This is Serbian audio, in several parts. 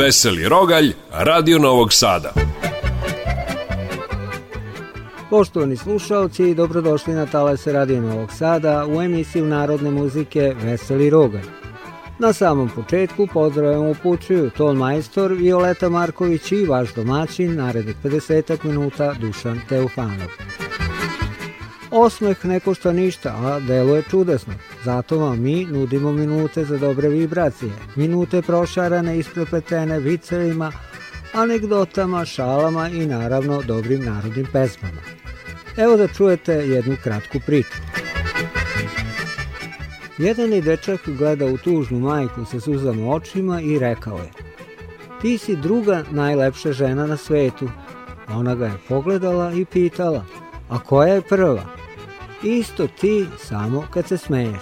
Veseli Rogalj, Radio Novog Sada. Poštovani slušalci, dobrodošli na Talase Radio Novog Sada u emisiju narodne muzike Veseli Rogalj. Na samom početku pozdravljam upućuju ton majstor Violeta Marković i vaš domaćin narednih 50 minuta Dušan Teufanov. Osmeh neko što ništa, a deluje čudesno. Zato vam mi nudimo minute za dobre vibracije, minute prošarane isprepletene vicevima, anegdotama, šalama i naravno dobrim narodnim pesmama. Evo da čujete jednu kratku priču. Jedan je dečak gleda u tužnu majku sa suzama očima i rekao je Ti si druga najlepša žena na svetu. Ona ga je pogledala i pitala A koja je prva? Isto ti, samo kad se smeješ.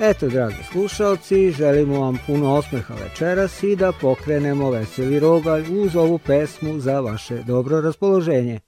Eto, dragi slušalci, želimo vam puno osmeha večeras i da pokrenemo veseli rogalj uz ovu pesmu za vaše dobro raspoloženje.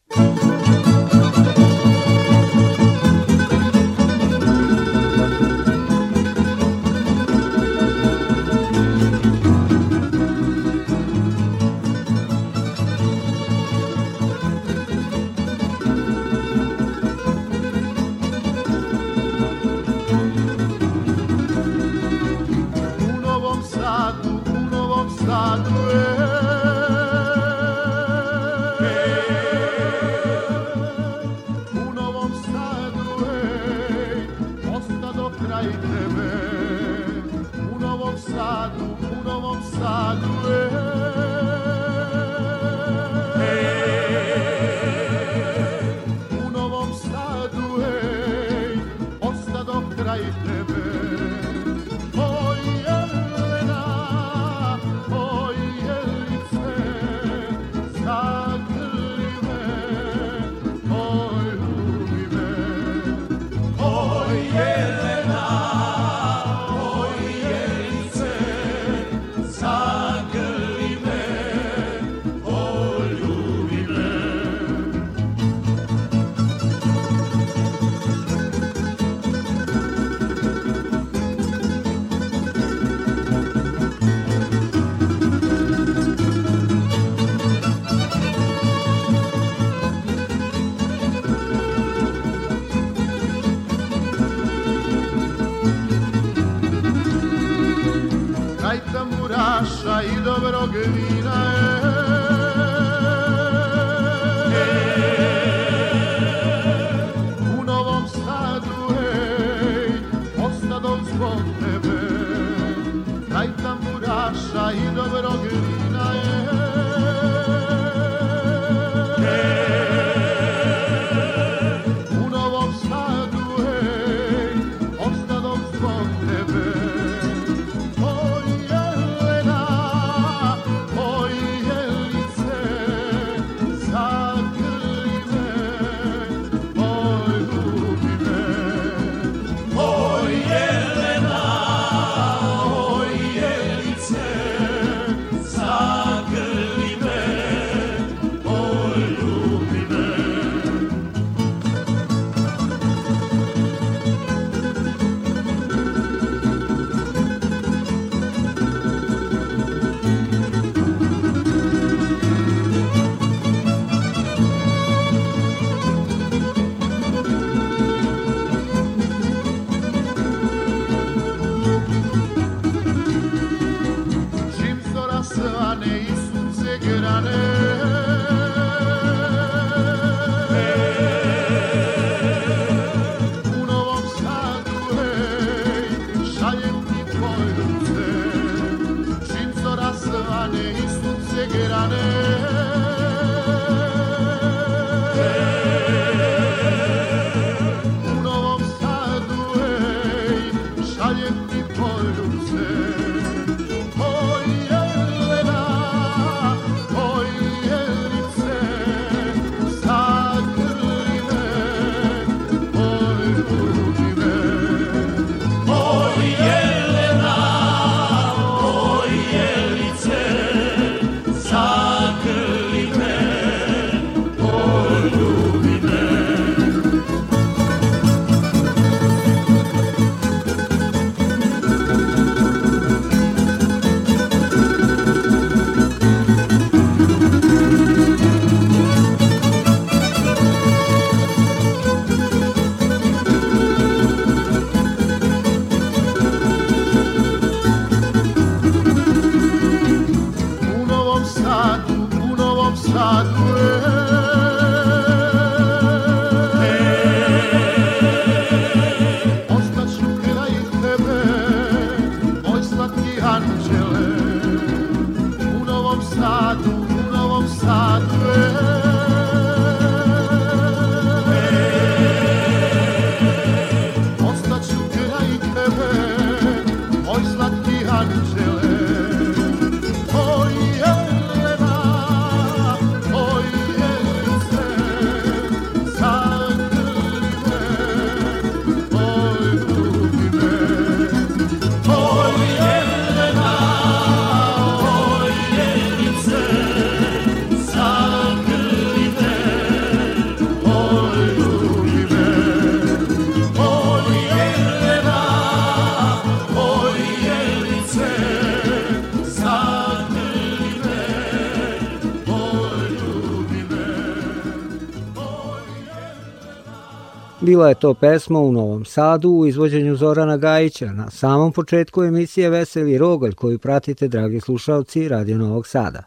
Bila je to pesma u Novom Sadu u izvođenju Zorana Gajića na samom početku emisije Veseli Rogalj koju pratite, dragi slušalci, Radio Novog Sada.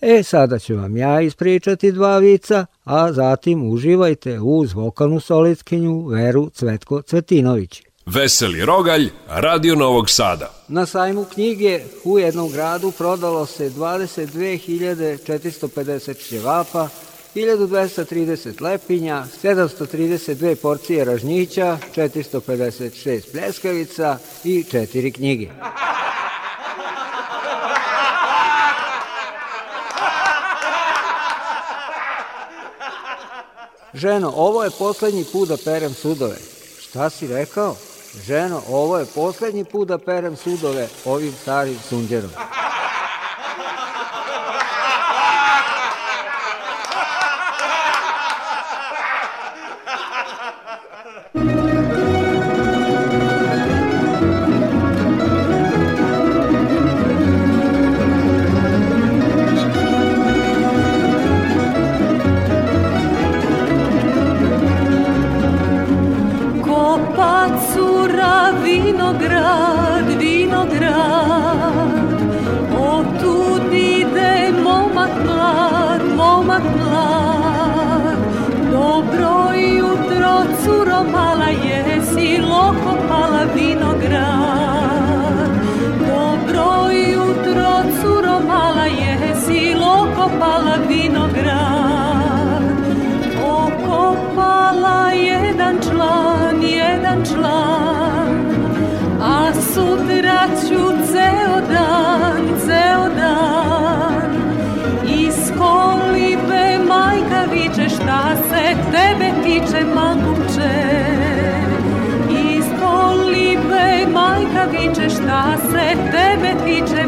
E, sada ću vam ja ispričati dva vica, a zatim uživajte uz vokalnu solitkinju Veru Cvetko Cvetinović. Veseli Rogalj, Radio Novog Sada. Na sajmu knjige u jednom gradu prodalo se 22.450 ćevapa, 1230 lepinja, 732 porcije ražnjića, 456 pljeskavica i 4 knjige. Ženo, ovo je poslednji put da perem sudove. Šta si rekao? Ženo, ovo je poslednji put da perem sudove ovim starim sunđerom. viče mangupče Iz kolibe majka viče šta se tebe tiče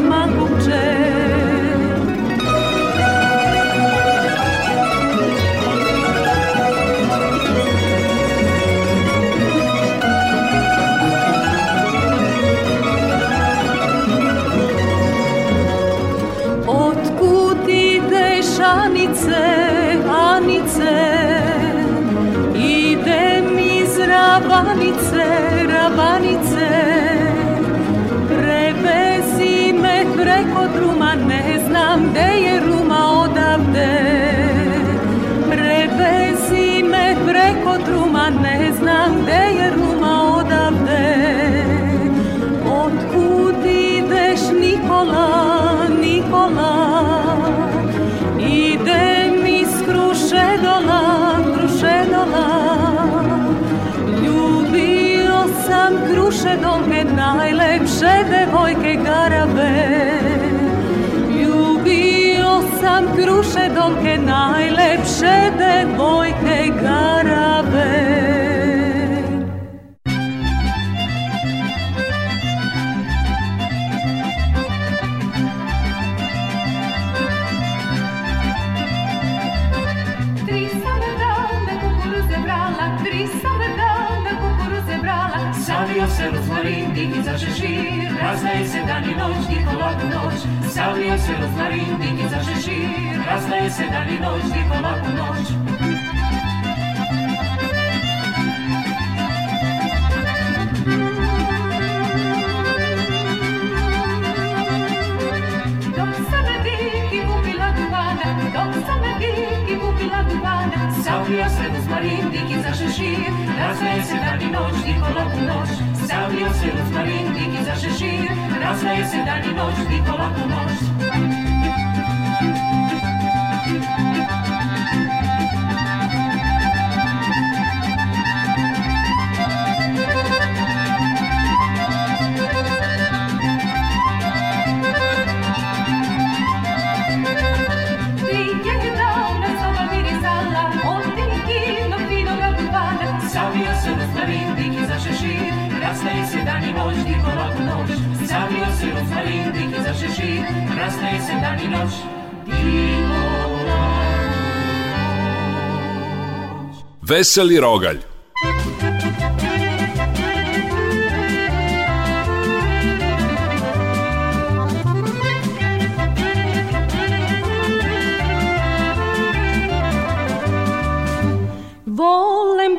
veseli rogalj. Volem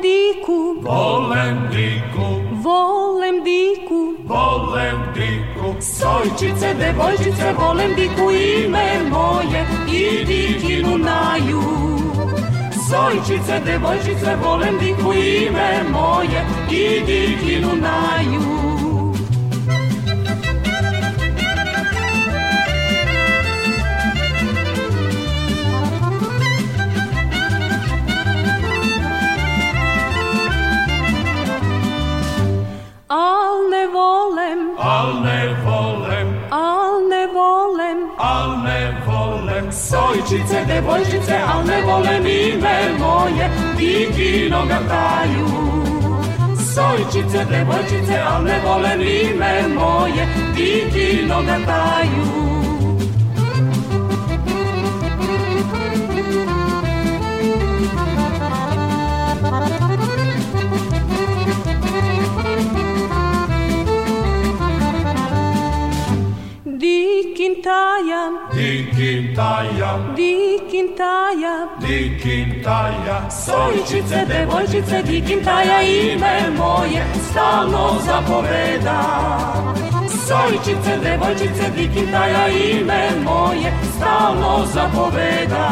diku, volem diku, volem diku, volem diku, sojčice, devojčice, volem diku ime Sojčice, devojčice, volim diku ime moje i dikinu naju. Sojčice, devojčice, al ne vole ni ime moje, ti vino ga daju. Sojčice, devojčice, al ne vole ni ime moje, ti vino ga daju. Dikintaja Dikintaja Dikintaja Sojičice, devojčice, Dikintaja ime moje stalno zapoveda Sojičice, devojčice, Dikintaja ime moje stalno zapoveda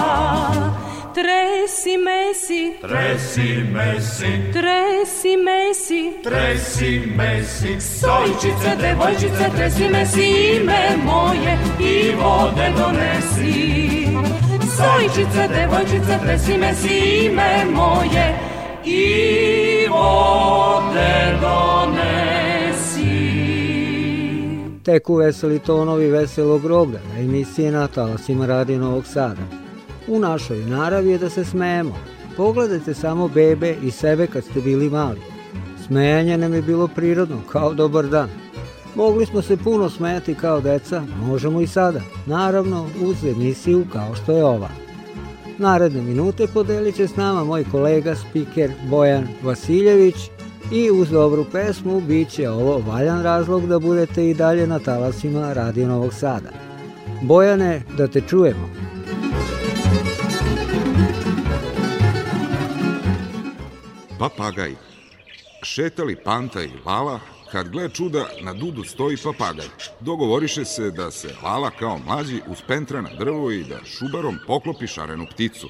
Tresi mesi, tresi mesi, tresi mesi, tresi mesi, sojčice, devojčice, tresi mesi, ime moje i vode donesi. Sojčice, devojčice, tresi mesi, ime moje i vode donesi. Teku veseli tonovi veselog groblja na emisiji Natala Simaradin Novog Sada. U našoj naravi je da se smejemo. Pogledajte samo bebe i sebe kad ste bili mali. Smejanje nam je bilo prirodno, kao dobar dan. Mogli smo se puno smejati kao deca, možemo i sada. Naravno, uz emisiju kao što je ova. Naredne minute podelit će s nama moj kolega, spiker Bojan Vasiljević i uz dobru pesmu bit će ovo valjan razlog da budete i dalje na talasima Radio Novog Sada. Bojane, da te čujemo. papagaj. Šetali Panta i Lala, kad gle čuda, na dudu stoji papagaj. Dogovoriše se da se Lala kao mlađi uspentra na drvo i da šubarom poklopi šarenu pticu.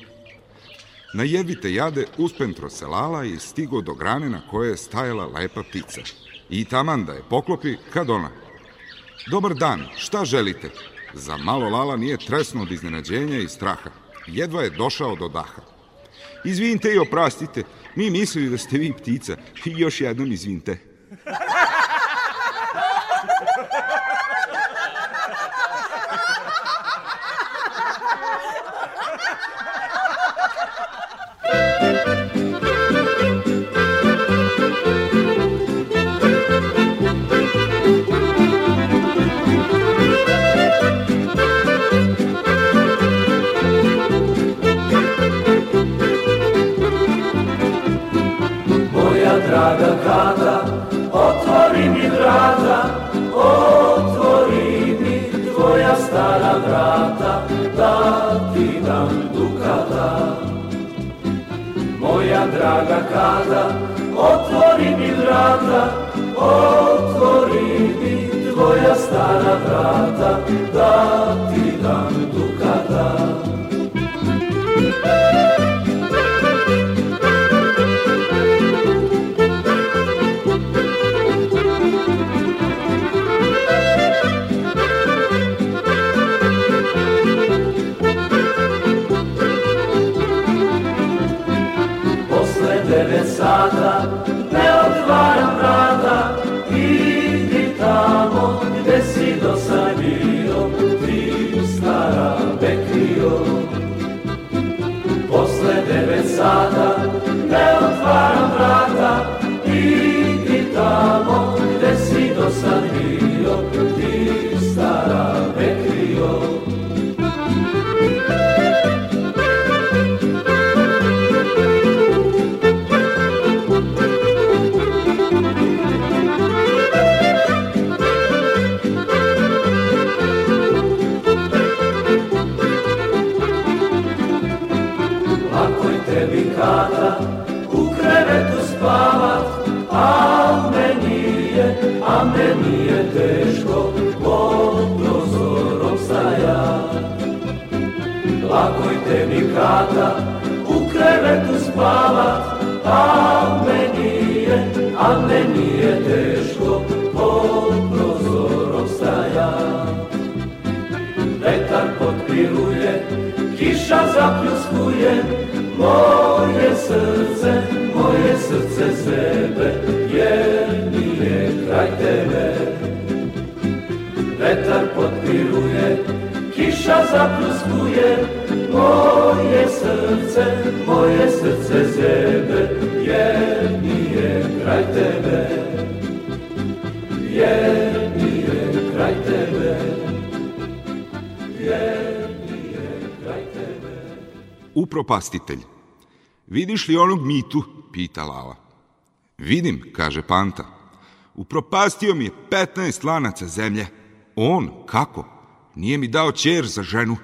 Na jedvite jade uspentro se Lala i stigo do grane na koje je stajala lepa ptica. I taman da je poklopi kad ona. Dobar dan, šta želite? Za malo Lala nije tresno od iznenađenja i straha. Jedva je došao do daha. Izvinite i oprostite. Mi mislili da ste vi ptica. I još jednom izvinite. vrata da ti dam dukata Moja draga kada otvori mi vrata Otvori mi tvoja stara vrata da sada ne otvaram vrata, ti ti tamo gde si do sada. kiša zapljuskuje moje srce, moje srce sebe, jer mi je kraj tebe. Vetar potpiruje, kiša zapluskuje, moje srce, moje srce sebe, jer mi je kraj tebe. upropastitelj. Vidiš li onog mitu? pita Lala. Vidim, kaže Panta. Upropastio mi je 15 lanaca zemlje. On, kako? Nije mi dao ćer za ženu.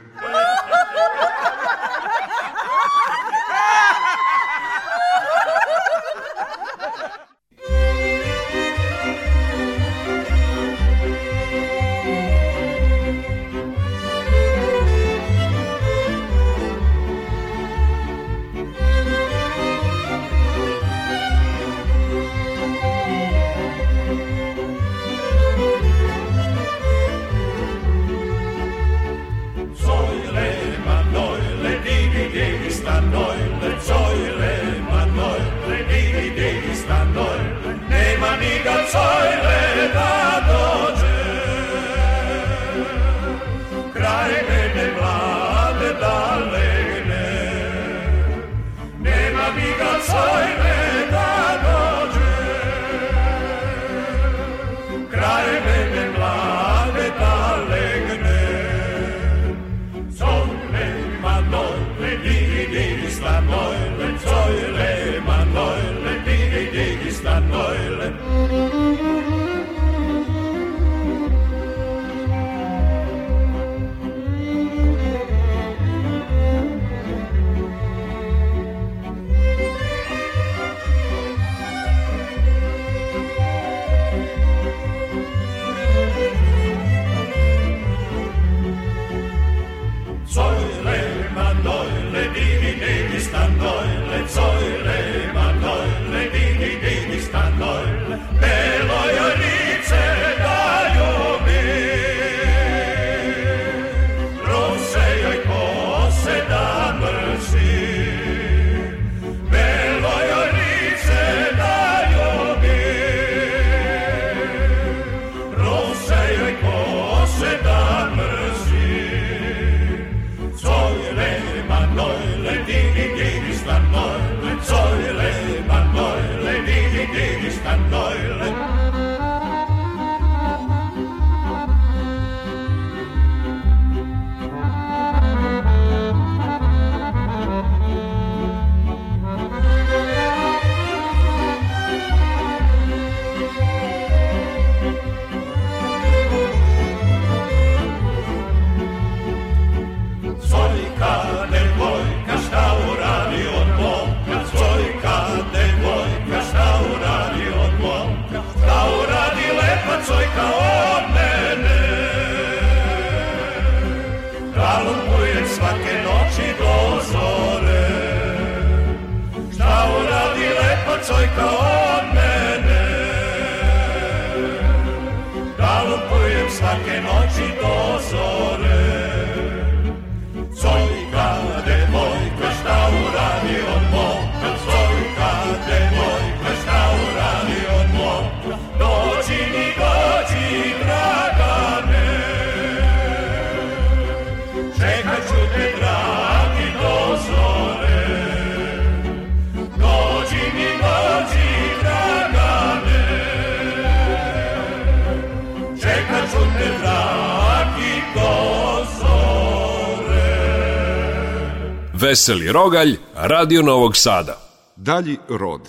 Veseli Rogalj, Radio Novog Sada. Dalji rod.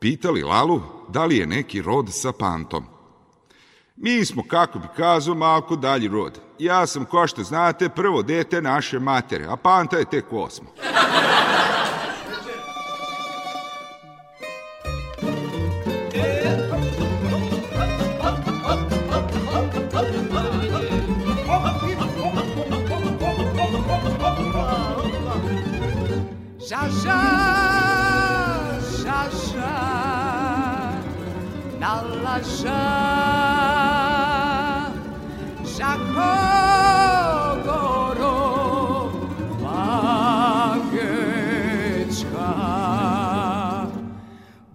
Pitali Lalu da li je neki rod sa pantom. Mi smo, kako bi kazao, malko dalji rod. Ja sam, ko što znate, prvo dete naše matere, a panta je tek osmo. allaža Žakogoro Magečka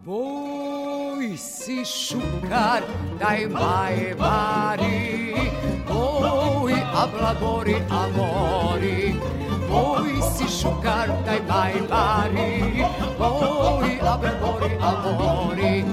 Boj si šukar, daj bajvari Boj ablagori amori Boj si šukar, daj bajvari Boj ablagori amori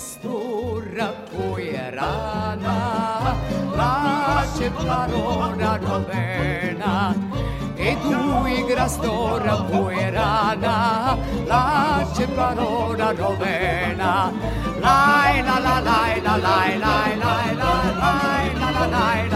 stora rana, Plaće barona rovena. E tu igra stora pojerana Plaće barona Robena Laj la la laj la laj laj laj laj laj la la laj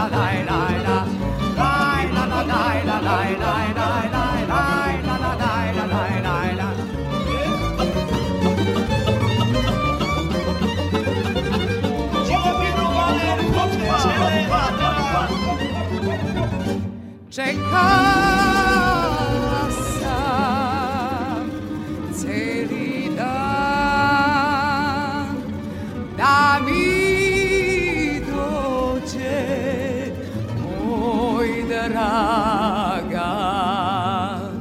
Čekala sam celi dan da mi dođe moj dragan.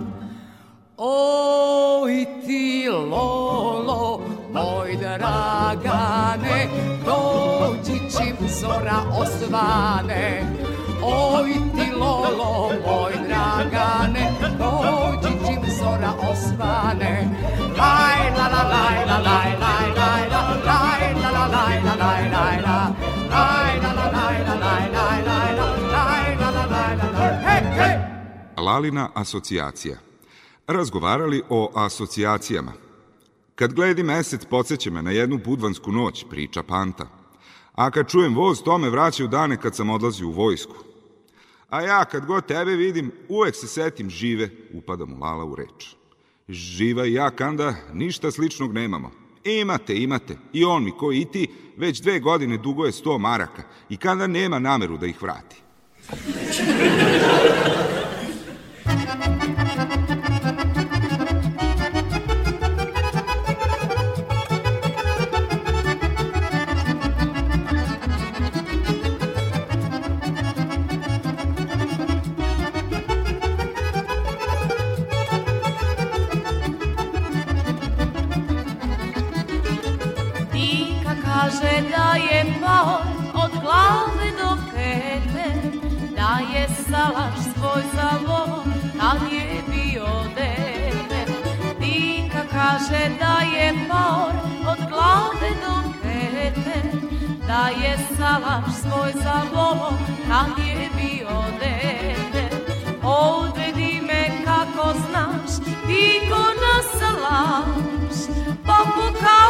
Oj ti lolo, moj dragane, dođi čim zora osvane. Lalina asocijacija. Razgovarali o asocijacijama. Kad gledi mesec, podsjeća me na jednu budvansku noć, priča Panta. A kad čujem voz, to me vraća u dane kad sam odlazio u vojsku. A ja kad god tebe vidim, uvek se setim žive, upada mu Lala u reč. Živa i ja, Kanda, ništa sličnog nemamo. Imate, imate, i on mi koji i ti, već dve godine dugo je sto maraka i Kanda nema nameru da ih vrati. Música da je salaš svoj zavolo kad je bio dete. Odvedi me kako znaš, ti ko nasalaš, pa pokaži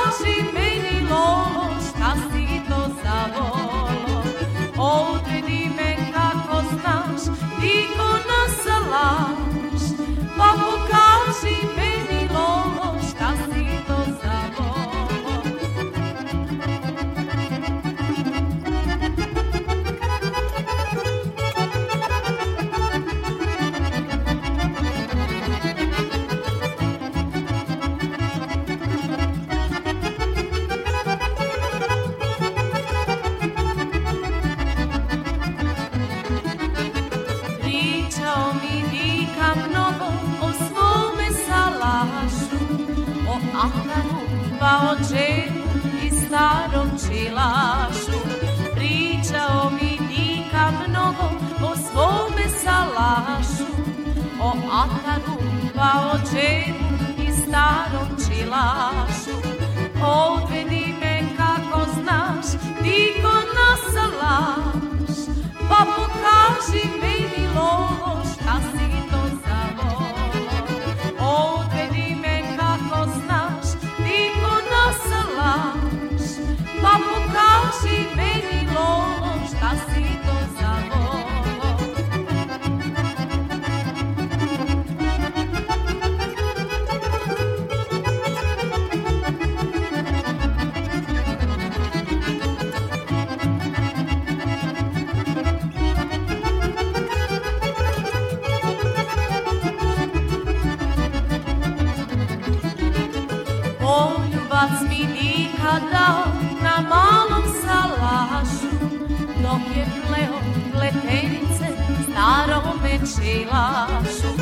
reči lažu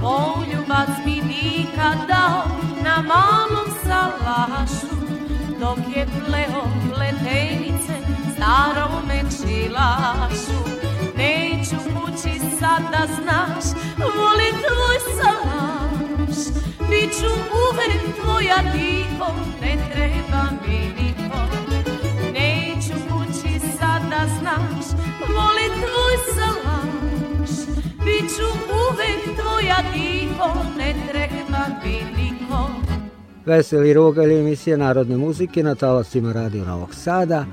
Poljubac mi nikad dao na malom salašu Dok je pleo pletenice starom meči lažu Neću kući sad da znaš, volim tvoj salaš Biću uveren tvoja divo, ne treba mi niko Neću kući sad da znaš, volim tvoj salaš ću uvek tvoja divo, ne trekna bi niko. Veseli Rogalj emisija narodne muzike na talasima Radio Novog Sada.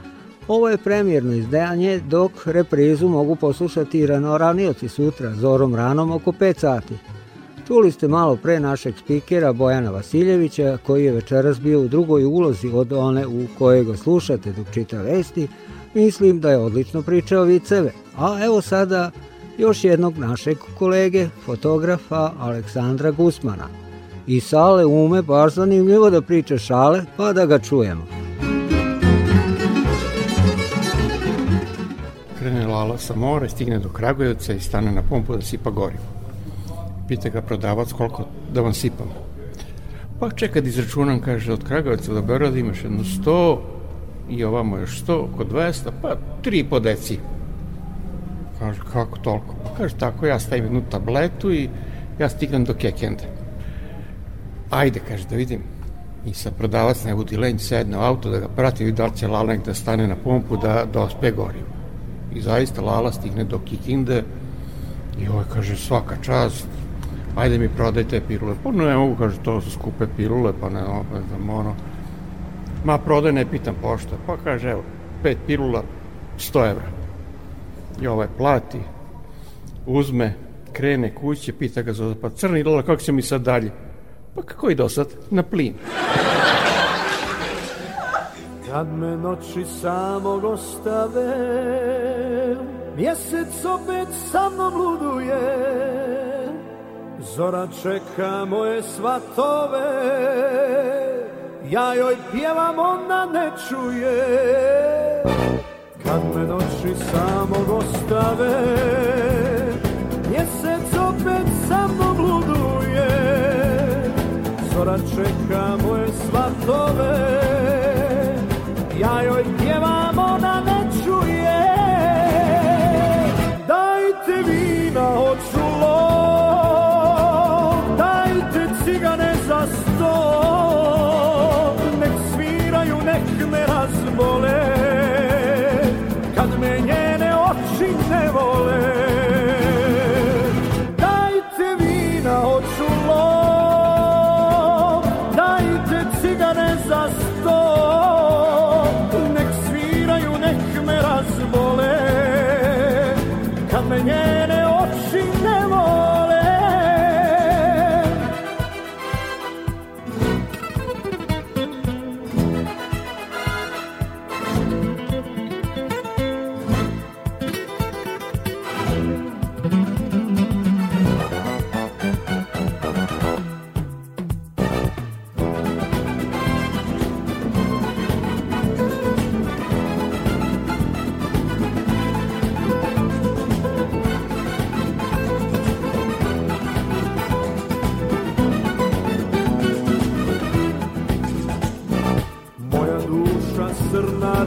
Ovo je premijerno izdanje, dok reprizu mogu poslušati i rano ranioci sutra, zorom ranom oko 5 sati. Čuli ste malo pre našeg spikera Bojana Vasiljevića, koji je večeras bio u drugoj ulozi od one u kojoj ga slušate dok čita vesti. Mislim da je odlično pričao viceve. A evo sada još jednog našeg kolege, fotografa Aleksandra Gusmana. I Sale ume baš zanimljivo da priče šale, pa da ga čujemo. Krene Lala sa mora, stigne do Kragujevca i stane na pumpu da sipa gorivo. Pita ga prodavac koliko da vam sipam. Pa čeka da izračunam, kaže, od Kragujevca do Beograda imaš jedno 100 i ovamo još 100, oko 200, pa 3 po deci. Kaže, kako toliko? Pa kaže, tako, ja stavim jednu tabletu i ja stignem do Kekende. Ajde, kaže, da vidim. I sa prodavac na Udilenj sedne u auto da ga prati, vidi da će Lalenek da stane na pumpu da, da gorivo. I zaista Lala stigne do Kikinde i ovaj kaže, svaka čast, ajde mi prodajte pilule. Pa ne mogu, kaže, to su skupe pilule, pa ne, opet, znam, ono. Ma, prodaj, ne pitam pošto. Pa kaže, evo, pet pilula, 100 evra. I ovaj plati, uzme, krene kuće, pita ga Zoza, pa crni lola, kako će mi sad dalje? Pa kako i do sad? Na plin. Kad me noći samog ostave, mjesec opet sa mnom luduje, Zora čeka moje svatove, ja joj pjevam, ona ne čuje kad me noći samog ostave Mjesec opet sa mnom luduje Zora čeka moje svatove Ja joj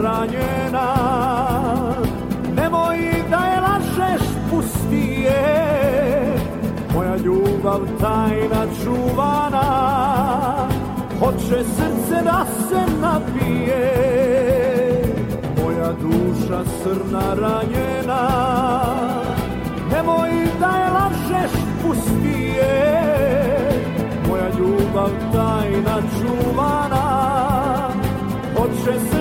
ranjena Nemoj da je lažeš pustije Moja ljubav tajna čuvana Hoće srce da se napije Moja duša srna ranjena Nemoj da je lažeš pustije Moja ljubav tajna čuvana Hoće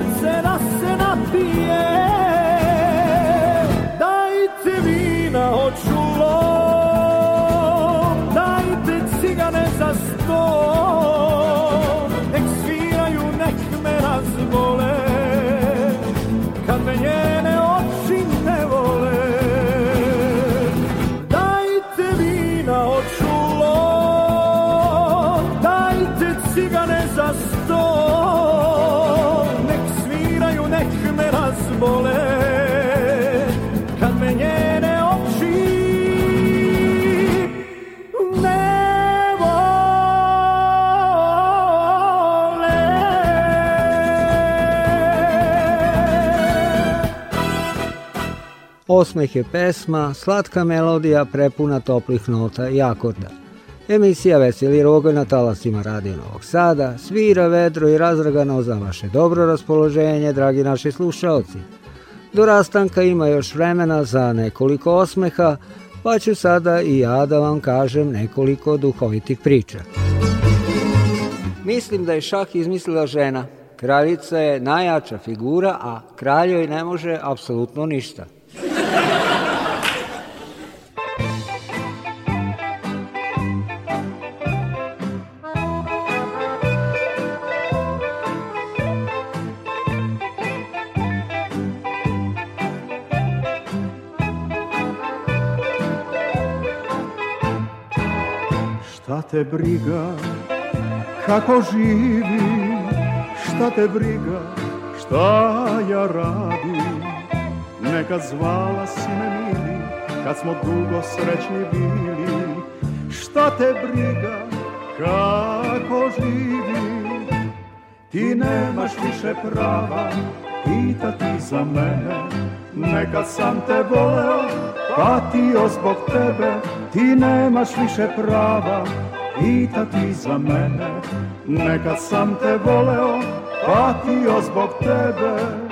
Osmeh je pesma, slatka melodija prepuna toplih nota i akorda. Emisija Veseli roga na talasima Radio Novog Sada svira vedro i razragano za vaše dobro raspoloženje, dragi naši slušaoci. Do rastanka ima još vremena za nekoliko osmeha, pa ću sada i ja da vam kažem nekoliko duhovitih priča. Mislim da je šah izmislila žena. Kraljica je najjača figura, a kraljoj ne može apsolutno ništa. te briga kako živi, šta te briga, šta ja radim. Ponekad zvala si me mili, kad smo dugo srećni bili. Šta te briga, kako živim? Ti nemaš više prava pitati za mene. Neka sam te voleo, patio zbog tebe. Ti nemaš više prava pitati za mene. Neka sam te voleo, patio zbog tebe.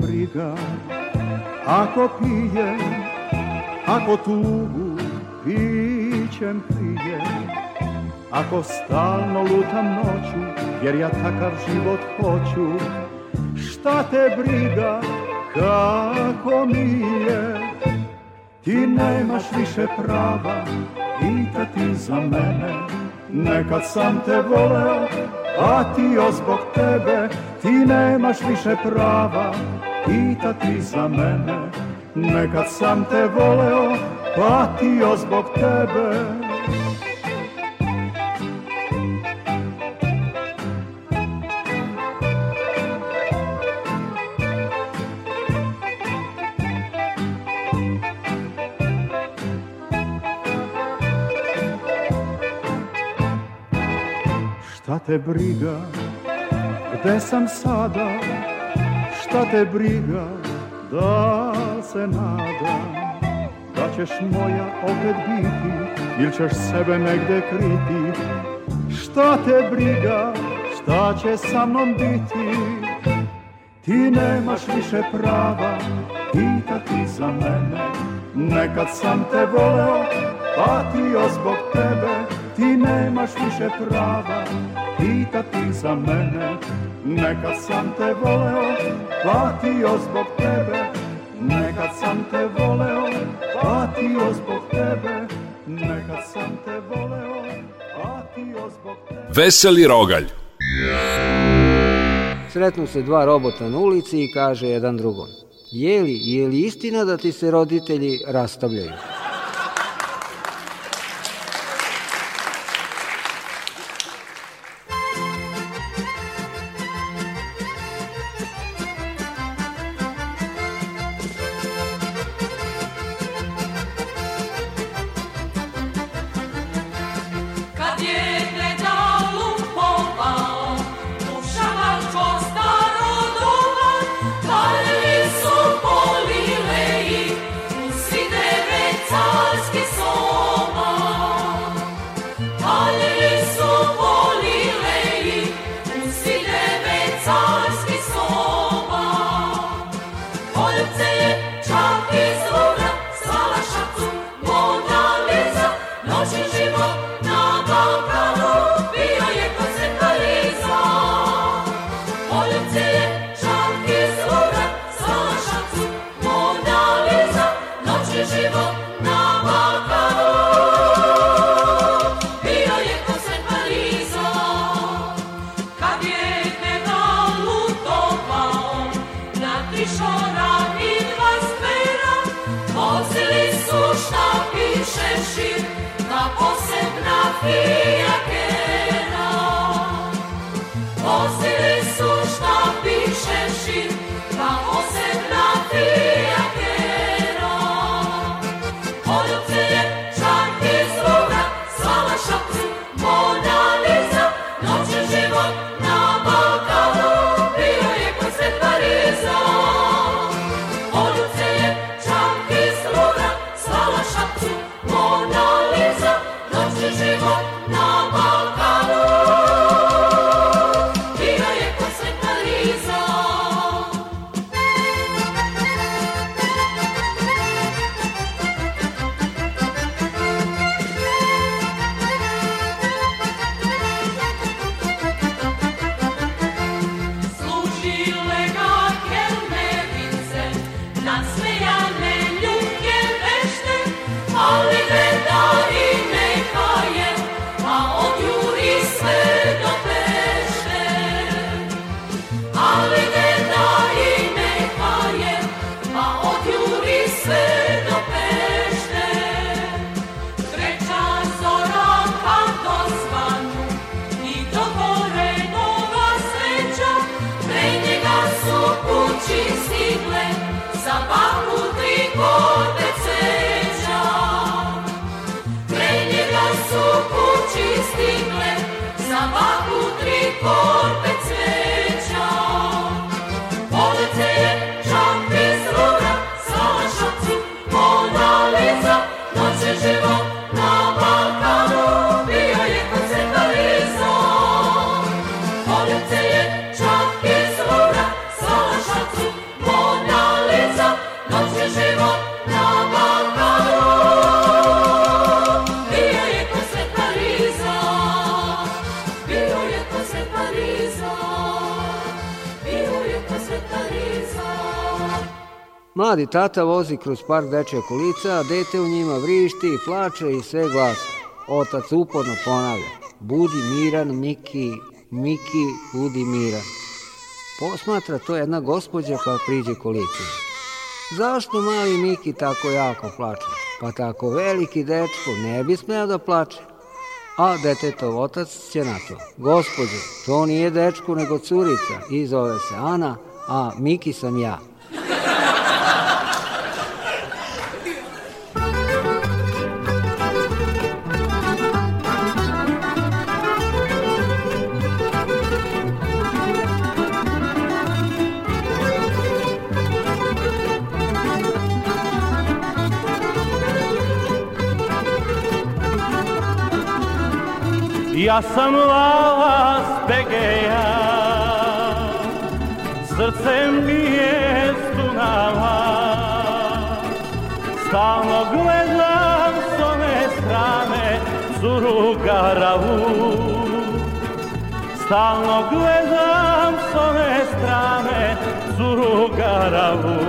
me briga Ako pijem, ako tugu pićem prije Ako stalno lutam noću, jer ja takav život hoću Šta te briga, kako mi je Ti nemaš više prava, pitati za mene Nekad sam te voleo, a ti zbog tebe Ti nemaš više prava, pitati za mene Nekad sam te voleo, patio zbog tebe Šta te briga, gde sam sada, šta te briga da se nadam Da ćeš moja opet biti ili ćeš sebe negde kriti Šta te briga, šta će sa mnom biti Ti nemaš više prava pitati za mene Nekad sam te voleo, patio zbog tebe Ti nemaš više prava pitati za mene Nekad sam te voleo, platio zbog tebe Nekad sam te voleo, platio zbog tebe Nekad sam te voleo, platio zbog tebe Veseli rogalj Sretnu se dva robota na ulici i kaže jedan drugom Jeli, je li istina da ti se roditelji rastavljaju? Mladi tata vozi kroz park dečja kolica, a dete u njima vrišti i plače i sve glasa. Otac uporno ponavlja, budi miran, Miki, Miki, budi miran. Posmatra to jedna gospođa koja priđe kolici. Zašto mali Miki tako jako plače? Pa tako veliki dečko ne bi smeo da plače. A detetov otac će na to. Gospodje, to nije dečko nego curica i zove se Ana, a Miki sam ja. Ja sam vas Pegeja, srcem mi je Dunava, stalno gledam s one strane curu Garavu. Stalno gledam s one strane curu Garavu.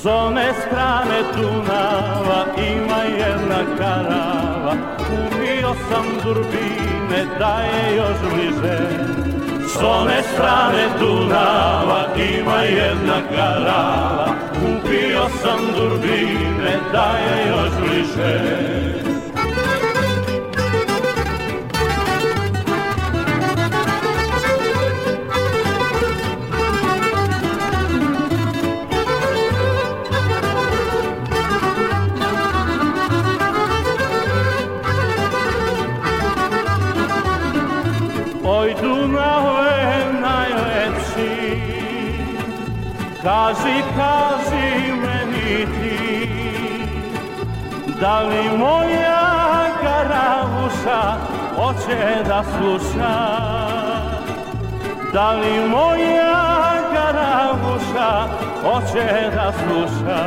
S one strane Dunava ima jedna kara, sam durbine da je još bliže S one strane Dunava ima jedna karava Kupio sam durbine da je još bliže Kaži, kaži meni ti, da li moja karavuša hoće da sluša? Da li moja karavuša hoće da sluša?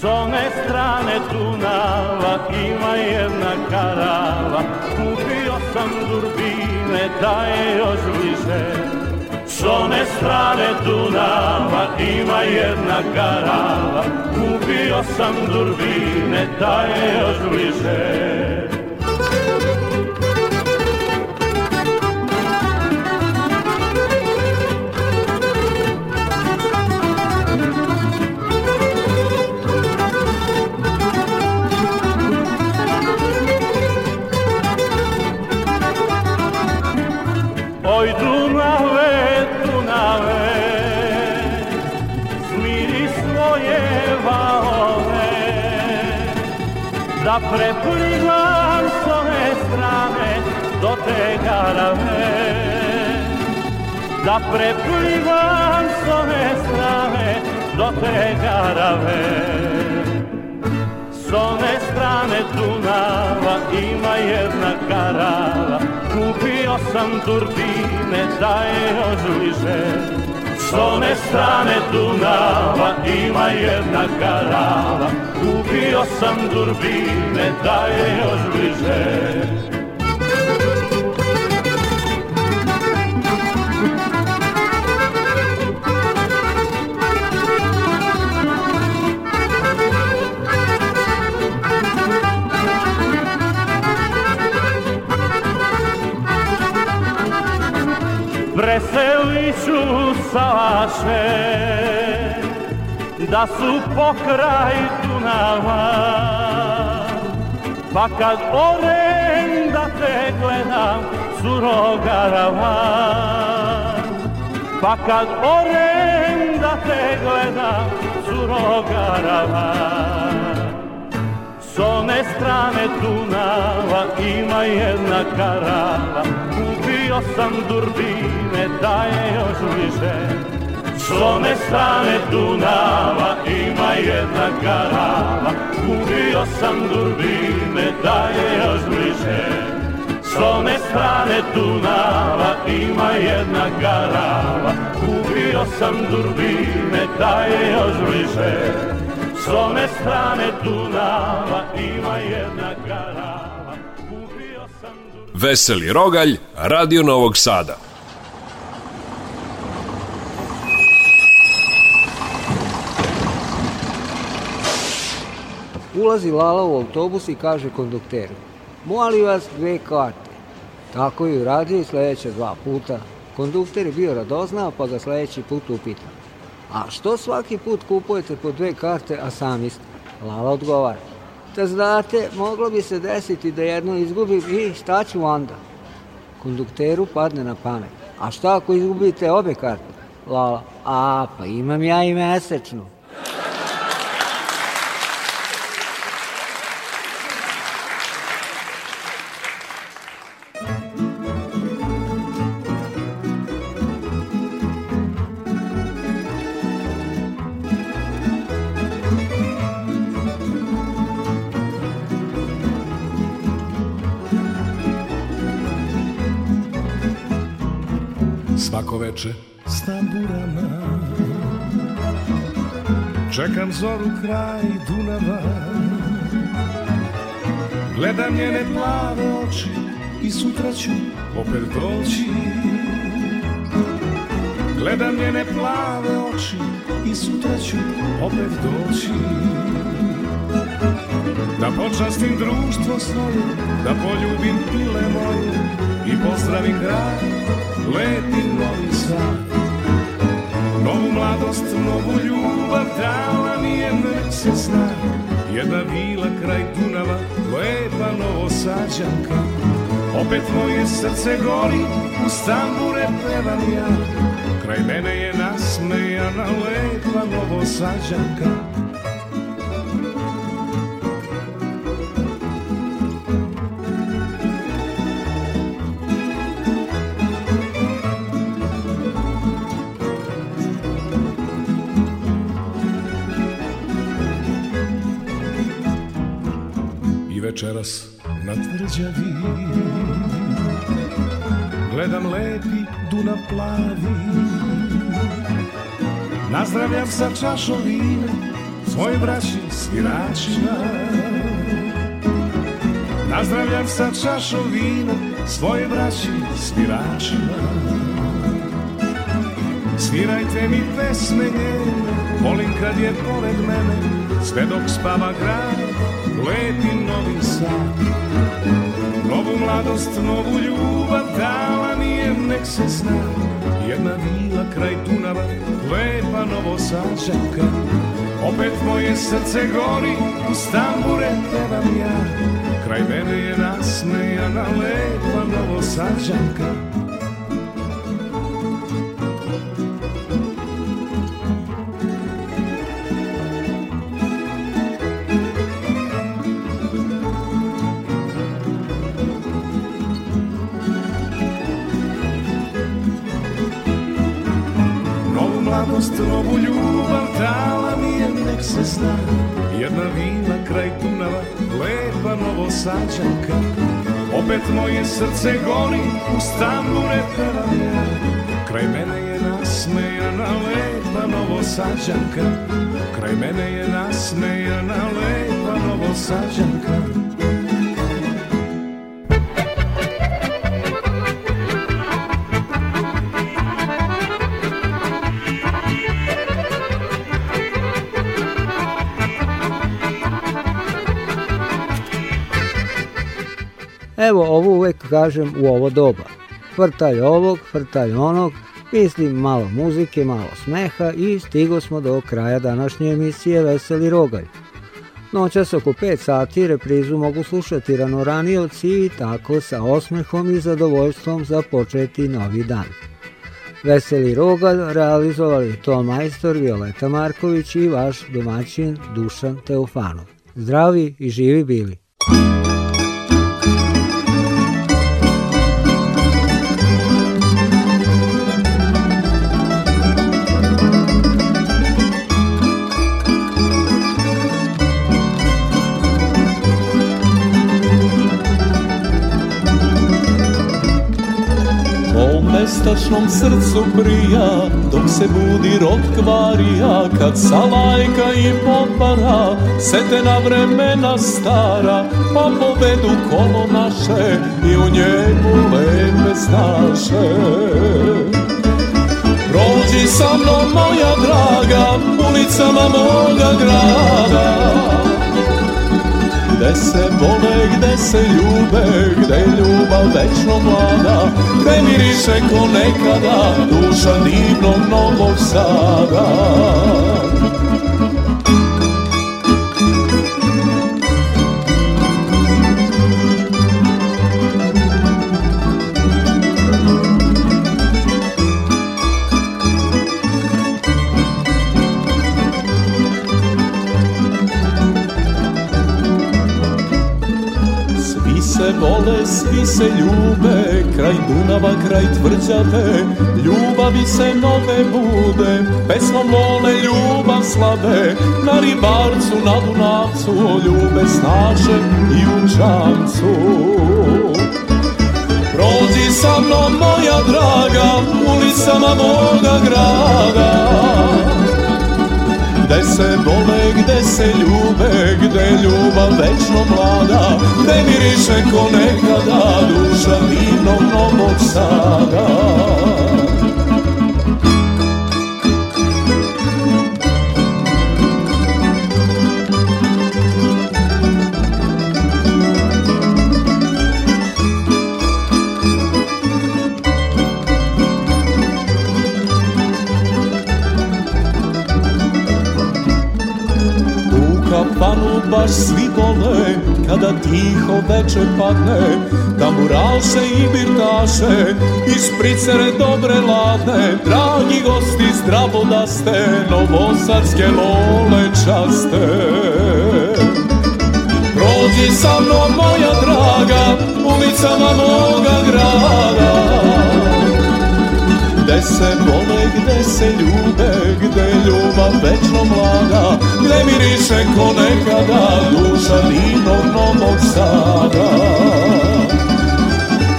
S one strane Dunava ima jedna karava, kupio sam durbine da je još bliže. S one strane Dunava ima jedna karava, Kupio sam durbine, da je još bliže a prepligam s ove strane do te garave. Da preplivam s ove strane do te garave. S one strane Dunava ima jedna garava, kupio sam turbine da je ožliže. S one strane Dunava ima jedna karava Kupio sam durbine da je još bliže salaše da su pokraj Dunava pa kad orem da te gledam surogarava pa kad orem da te gledam surogarava S one strane Dunava ima jedna karava Kupio sam durbin ne daje još više S strane Dunava ima jedna garava Kupio sam durbine, daje još bliže S strane Dunava ima jedna garava Kupio sam durbine, daje još bliže S strane Dunava ima jedna garava Veseli Rogalj, Radio Novog Sada. Ulazi Lala u autobus i kaže kondukteru, molim vas dve karte. Tako je uradio i sledeća dva puta. Kondukter je bio radoznao pa ga sledeći put upita. A što svaki put kupujete po dve karte, a sami ste? Lala odgovara. Da znate, moglo bi se desiti da jedno izgubim i šta ću onda? Kondukteru padne na pamet. A šta ako izgubite obe karte? Lala, a pa imam ja i mesečnu. ploče s tamburama Čekam zoru kraj Dunava Gledam njene plave oči I sutra ću opet doći Gledam njene plave oči I sutra ću opet doći Da počastim društvo svoje, da poljubim pile moje I pozdravim grad, leti novi sad Novu mladost, novu ljubav, trava mi je mrce sna Jedna vila kraj Dunava, lepa sađanka Opet moje srce gori, u stambure pevam ja Kraj mene je nasmejana lepa novo novosađanka tvrđavi Gledam lepi Dunav plavi Nazdravljam sa čašom vina Svoj braći sviračima Nazdravljam sa čašom vina Svoje braći sviračima Svirajte mi pesme njene Volim kad je pored mene Sve dok spava grad lepim novim satom Novu mladost, novu ljubav dala mi je, nek se zna Jedna vila kraj Dunava, lepa novosađanka Opet moje srce gori, uz tambure pevam ja Kraj mene je nasmejana lepa novosađanka sađanka Opet moje srce gori u stambure peva Kraj mene je nasmejana lepa novosađanka Kraj mene je nasmejana lepa novosađanka Evo, ovo uvek kažem u ovo doba. Vrtaj ovog, vrtaj onog, mislim malo muzike, malo smeha i stigo smo do kraja današnje emisije Veseli rogalj. Noćas oko 5 sati reprizu mogu slušati ranoranijevci i tako sa osmehom i zadovoljstvom započeti novi dan. Veseli rogalj realizovali to majstor Violeta Marković i vaš domaćin Dušan Teofanov. Zdravi i živi bili! mom srcu prija Dok se budi rok kvarija Kad salajka i popara Sete na vremena stara Pa povedu kolo naše I u njemu lepe znaše Prođi sa mnom moja draga Ulicama moga grada Gde se vole, gde se ljube, gde ljubav večno mlada Gde miriše ko nekada, duša divnog novog sada Dunava kraj tvrđave Ljubavi se nove bude Pesmom vole ljubav slave Na ribarcu, na Dunavcu Ljube snaše i u čamcu Prođi sa mnom moja draga Ulicama moga grada Gde se vole, gde se ljube, gde ljubav večno mlada Gde miriše ko nekada duša divnog novog sada baš svi vole kada tiho veče padne tamburaše da i birtaše i špricere dobre ladne dragi gosti zdravo da ste novosadske lole časte Prođi sa mnom moja draga ulicama moga grada Gde se vole, gde se ljube, gde ljubav večno mlada Gde miriše ko nekada, duša ninom novog sada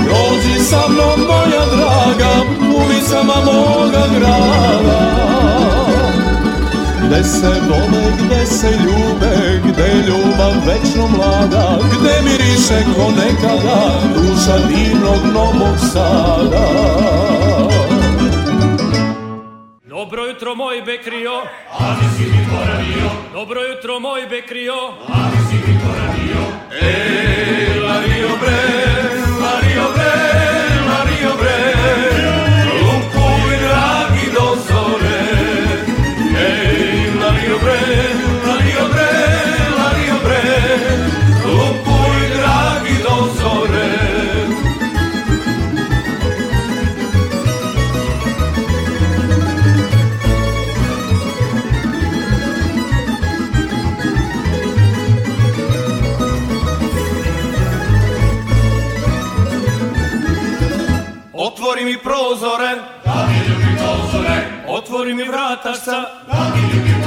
Prođi sa mnom moja draga, ulicama moga grada Gde se vole, gde se ljube, gde ljubav večno mlada Gde miriše ko nekada, duša divnog novog sada jutro moj bekrio, ali si mi poradio. Dobro jutro moj bekrio, ali si mi poradio. Ej, Lario bre, prozore, da mi ljubi prozore, otvori mi vratašca, da mi ljubi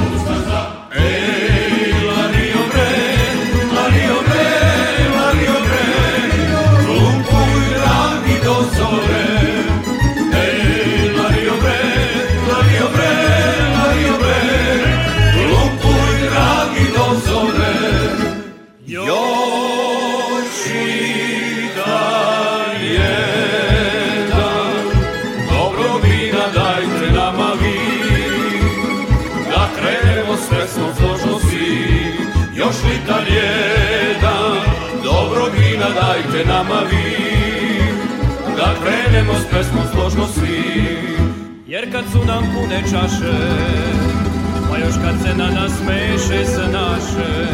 dajte nama vi Da krenemo s pesmom složno svi Jer kad su nam pune čaše Pa još kad se na nas meše se naše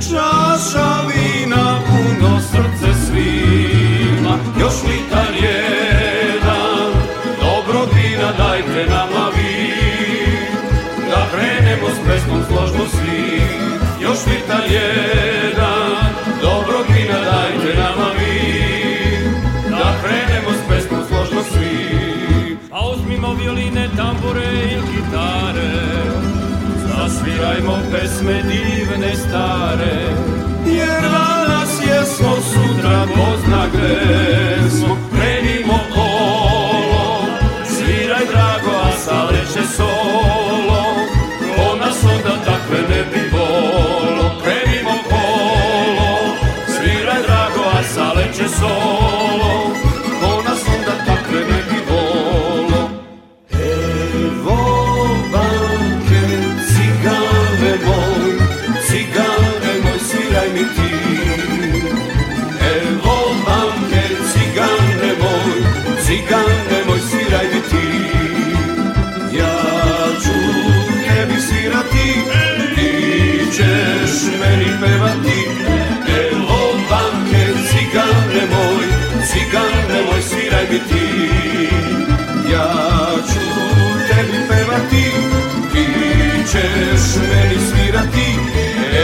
Čaša vina puno srce svima Još litar jedan Dobro vina dajte nama vi Da krenemo s pesmom složno svi Još litar jedan tambure i gitare Zasvirajmo pesme divne stare Jer danas jesmo, sutra Bog zna gde smo Krenimo kolo, sviraj drago, a saleće solo Ko nas onda takve ne bi volo Krenimo kolo, sviraj drago, a saleće solo tebi ti Ja ću tebi pevati Ti ćeš meni svirati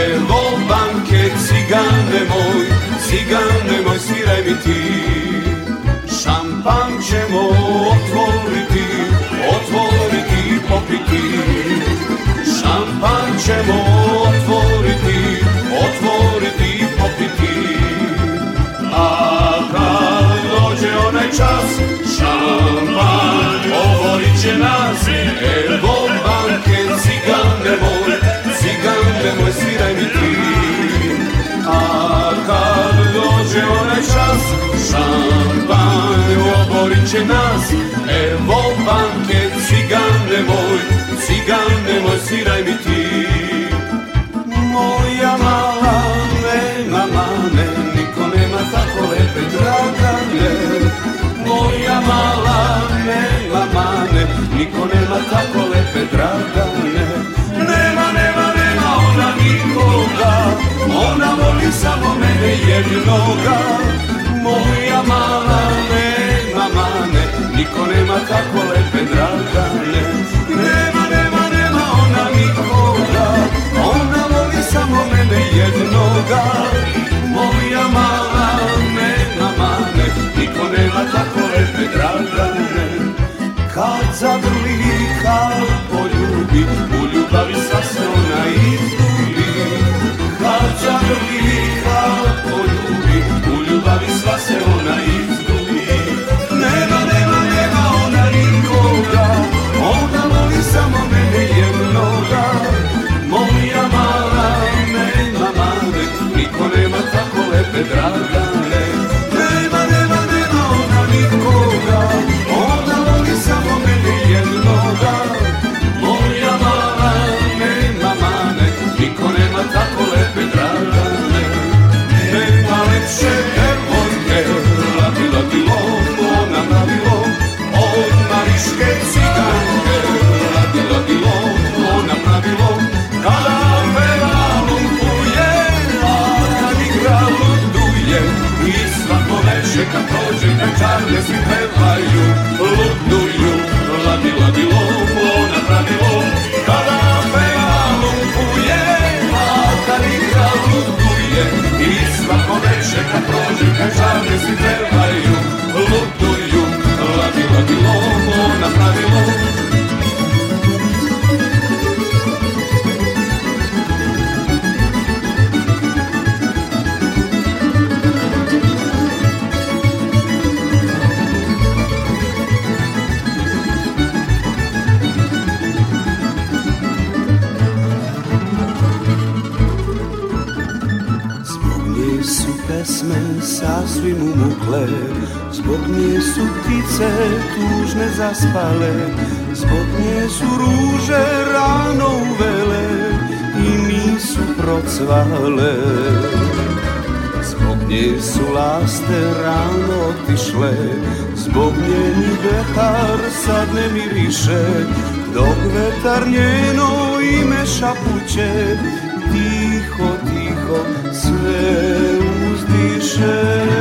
Evo banke cigane moj Cigane moj sviraj mi ti Šampan ćemo otvoriti Otvoriti i popiti Šampan ćemo čas šampanj Oborit će nas E bombanke cigan nemoj Cigan nemoj sviraj mi ti A kad dođe onaj čas Šampanj oborit će nas E bombanke cigan nemoj Cigan nemoj sviraj mi ti mala, nema mane, niko nema tako lepe dragane. Nema, nema, nema ona nikoga, ona voli samo mene jednoga. Moja mala, nema mane, niko nema tako lepe dragane. Nema, nema, nema ona nikoga, ona voli samo mene jednoga. Moja mala, nema mane, niko nema tako zagrli Kao poljubi, u ljubavi sasno na izgubi Kao zagrli, kao poljubi, u ljubavi sva se ona izgubi Nema, nema, nema ona nikoga, ona voli samo mene jednoga Moja mala, nema male, niko nema tako lepe draga tamo svi pevaju, luduju, ladi ladi lupo na pravilu. Kada peva lupuje, Malta igra luduje i svako veče kad prođe kad svi pevaju. pale Zbog nje su ptice tužne zaspale Zbog nje su ruže rano uvele I nisu procvale Zbog nje su laste rano otišle Zbog nje ni vetar sad ne miriše Dok vetar njeno ime šapuće Tiho, tiho sve uzdiše